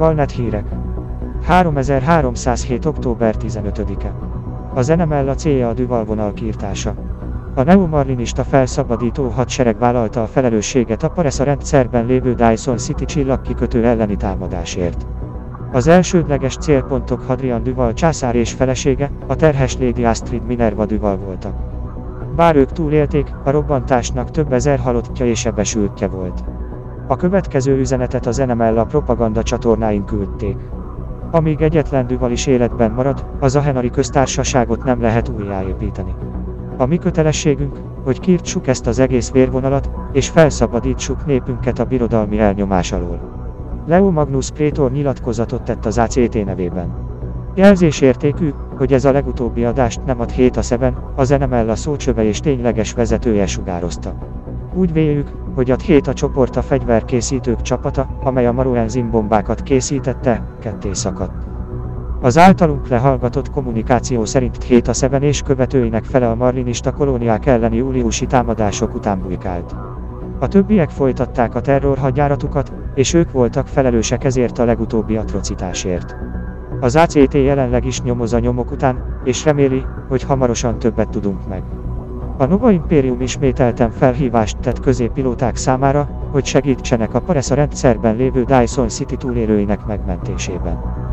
Galnet hírek. 3307. október 15-e. Az NML célja a Duval vonal kiirtása. A neomarlinista felszabadító hadsereg vállalta a felelősséget a Paresa rendszerben lévő Dyson City csillagkikötő elleni támadásért. Az elsődleges célpontok Hadrian Duval császár és felesége, a terhes Lady Astrid Minerva Duval voltak. Bár ők túlélték, a robbantásnak több ezer halottja és sebesültje volt. A következő üzenetet a propaganda csatornáin küldték. Amíg egyetlen Duval is életben marad, az Ahenari köztársaságot nem lehet újjáépíteni. A mi kötelességünk, hogy kiirtsuk ezt az egész vérvonalat, és felszabadítsuk népünket a birodalmi elnyomás alól. Leo Magnus Prétor nyilatkozatot tett az ACT nevében. Jelzésértékű, hogy ez a legutóbbi adást nem ad hét a szeben, az NML a szócsöve és tényleges vezetője sugározta. Úgy véljük, hogy a hét a csoport a fegyverkészítők csapata, amely a Maruenzim bombákat készítette, ketté szakadt. Az általunk lehallgatott kommunikáció szerint hét a Szeben és követőinek fele a marlinista kolóniák elleni júliusi támadások után bujkált. A többiek folytatták a terrorhagyjáratukat, és ők voltak felelősek ezért a legutóbbi atrocitásért. Az ACT jelenleg is nyomoz a nyomok után, és reméli, hogy hamarosan többet tudunk meg. A Nova Imperium ismételten felhívást tett középilóták számára, hogy segítsenek a Paresa rendszerben lévő Dyson City túlélőinek megmentésében.